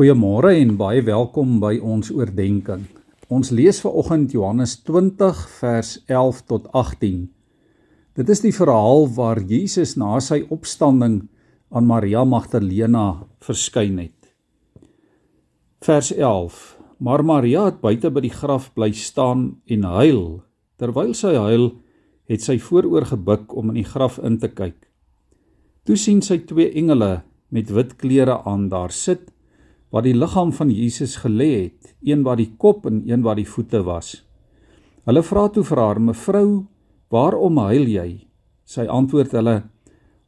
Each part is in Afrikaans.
Goeiemôre en baie welkom by ons oordeenking. Ons lees ver oggend Johannes 20 vers 11 tot 18. Dit is die verhaal waar Jesus na sy opstanding aan Maria Magdalena verskyn het. Vers 11. Maar Maria het buite by die graf bly staan en huil. Terwyl sy huil, het sy vooroor gebuk om in die graf in te kyk. Toe sien sy twee engele met wit klere aan daar sit wat die liggaam van Jesus gelê het, een wat die kop en een wat die voete was. Hulle vra toe vir haar: "Mevrou, waarom huil jy?" Sy antwoord hulle: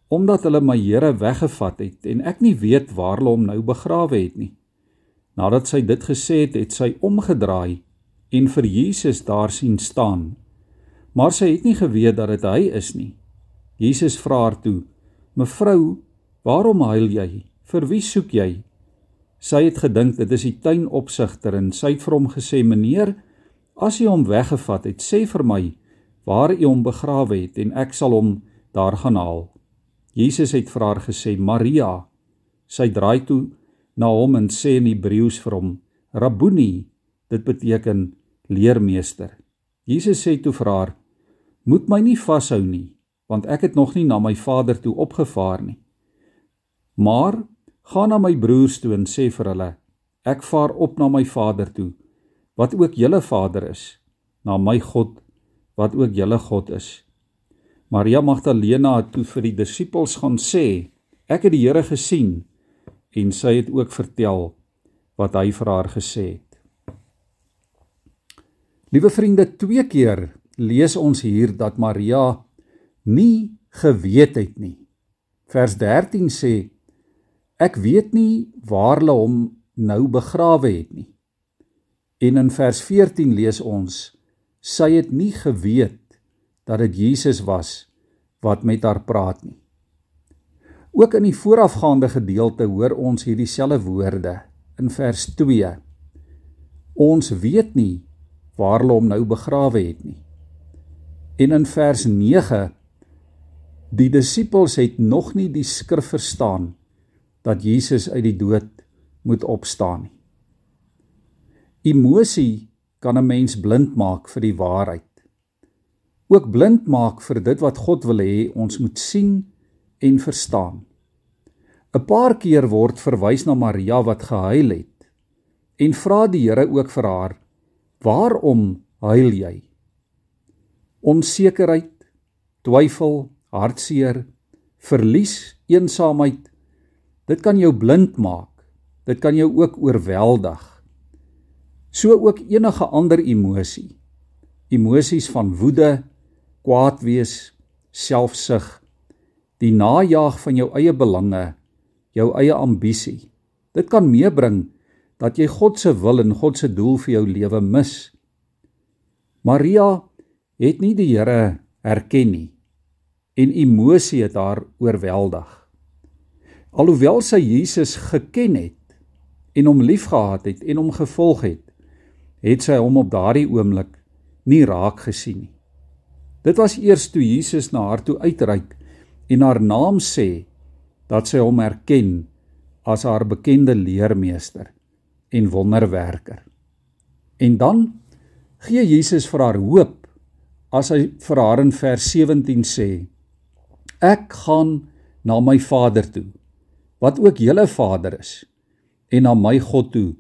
"Omdat hulle my Here weggevat het en ek nie weet waar hulle hom nou begrawe het nie." Nadat sy dit gesê het, het sy omgedraai en vir Jesus daar sien staan. Maar sy het nie geweet dat dit hy is nie. Jesus vra haar toe: "Mevrou, waarom huil jy? Vir wie soek jy?" Sy het gedink dit is die tuinopsigter en sy het vir hom gesê: "Meneer, as u hom weggevat het, sê vir my waar u hom begrawe het en ek sal hom daar gaan haal." Jesus het vir haar gesê: "Maria." Sy draai toe na hom en sê in Hebreëus vir hom: "Rabboni." Dit beteken leermeester. Jesus sê toe vir haar: "Moet my nie vashou nie, want ek het nog nie na my Vader toe opgevaar nie. Maar Gaan na my broers toe en sê vir hulle: Ek vaar op na my Vader toe, wat ook julle Vader is, na my God wat ook julle God is. Maria Magdalena het toe vir die disippels gaan sê: Ek het die Here gesien en sy het ook vertel wat hy vir haar gesê het. Liewe vriende, twee keer lees ons hier dat Maria nie geweet het nie. Vers 13 sê Ek weet nie waar hulle hom nou begrawe het nie. En in vers 14 lees ons: Sy het nie geweet dat dit Jesus was wat met haar praat nie. Ook in die voorafgaande gedeelte hoor ons hierdie selfde woorde in vers 2. Ons weet nie waar hulle hom nou begrawe het nie. En in vers 9 die disippels het nog nie die skrif verstaan nie dat Jesus uit die dood moet opstaan nie. Emosie kan 'n mens blind maak vir die waarheid. Ook blind maak vir dit wat God wil hê ons moet sien en verstaan. 'n Paar keer word verwys na Maria wat gehuil het en vra die Here ook vir haar: "Waarom huil jy?" Onsekerheid, twyfel, hartseer, verlies, eensaamheid Dit kan jou blind maak. Dit kan jou ook oorweldig. So ook enige ander emosie. Emosies van woede, kwaad wees, selfsug, die najag van jou eie belange, jou eie ambisie. Dit kan meebring dat jy God se wil en God se doel vir jou lewe mis. Maria het nie die Here herken nie en emosie het haar oorweldig. Alhoewel sy Jesus geken het en hom liefgehad het en hom gevolg het, het sy hom op daardie oomblik nie raak gesien nie. Dit was eers toe Jesus na haar toe uitreik en haar naam sê dat sy hom erken as haar bekende leermeester en wonderwerker. En dan gee Jesus vir haar hoop as hy vir haar in vers 17 sê: Ek gaan na my Vader toe wat ook julle Vader is en na my God toe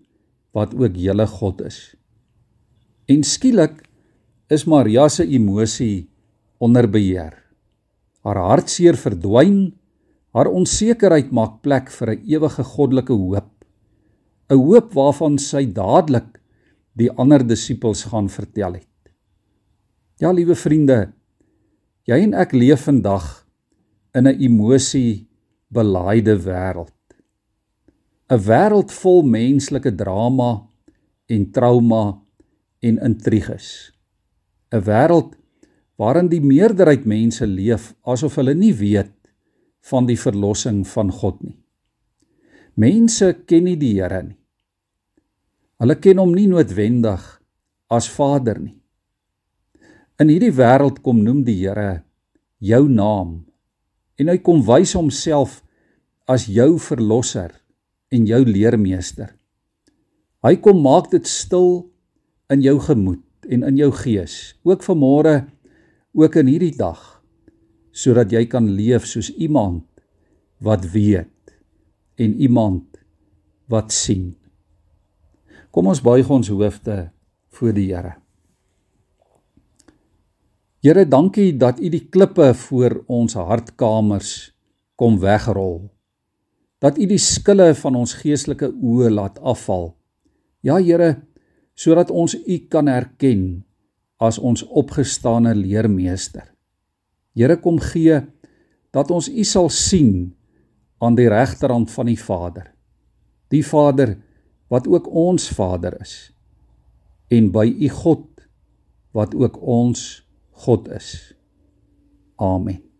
wat ook julle God is. En skielik is Maria se emosie onder beheer. Haar hartseer verdwyn, haar onsekerheid maak plek vir 'n ewige goddelike hoop. 'n Hoop waarvan sy dadelik die ander disippels gaan vertel het. Ja, liewe vriende, jy en ek leef vandag in 'n emosie belaaide wêreld. 'n Wêreld vol menslike drama en trauma en intriges. 'n Wêreld waarin die meerderheid mense leef asof hulle nie weet van die verlossing van God nie. Mense ken nie die Here nie. Hulle ken hom nie noodwendig as Vader nie. In hierdie wêreld kom noem die Here jou naam en hy kom wys homself as jou verlosser en jou leermeester. Hy kom maak dit stil in jou gemoed en in jou gees, ook vanmôre, ook in hierdie dag, sodat jy kan leef soos iemand wat weet en iemand wat sien. Kom ons buig ons hoofde voor die Here. Here, dankie dat U die klippe voor ons hartkamers kom wegrol. Dat U die skille van ons geestelike oë laat afval. Ja, Here, sodat ons U kan herken as ons opgestane leermeester. Here, kom gee dat ons U sal sien aan die regterhand van die Vader. Die Vader wat ook ons Vader is en by U God wat ook ons God is. Amen.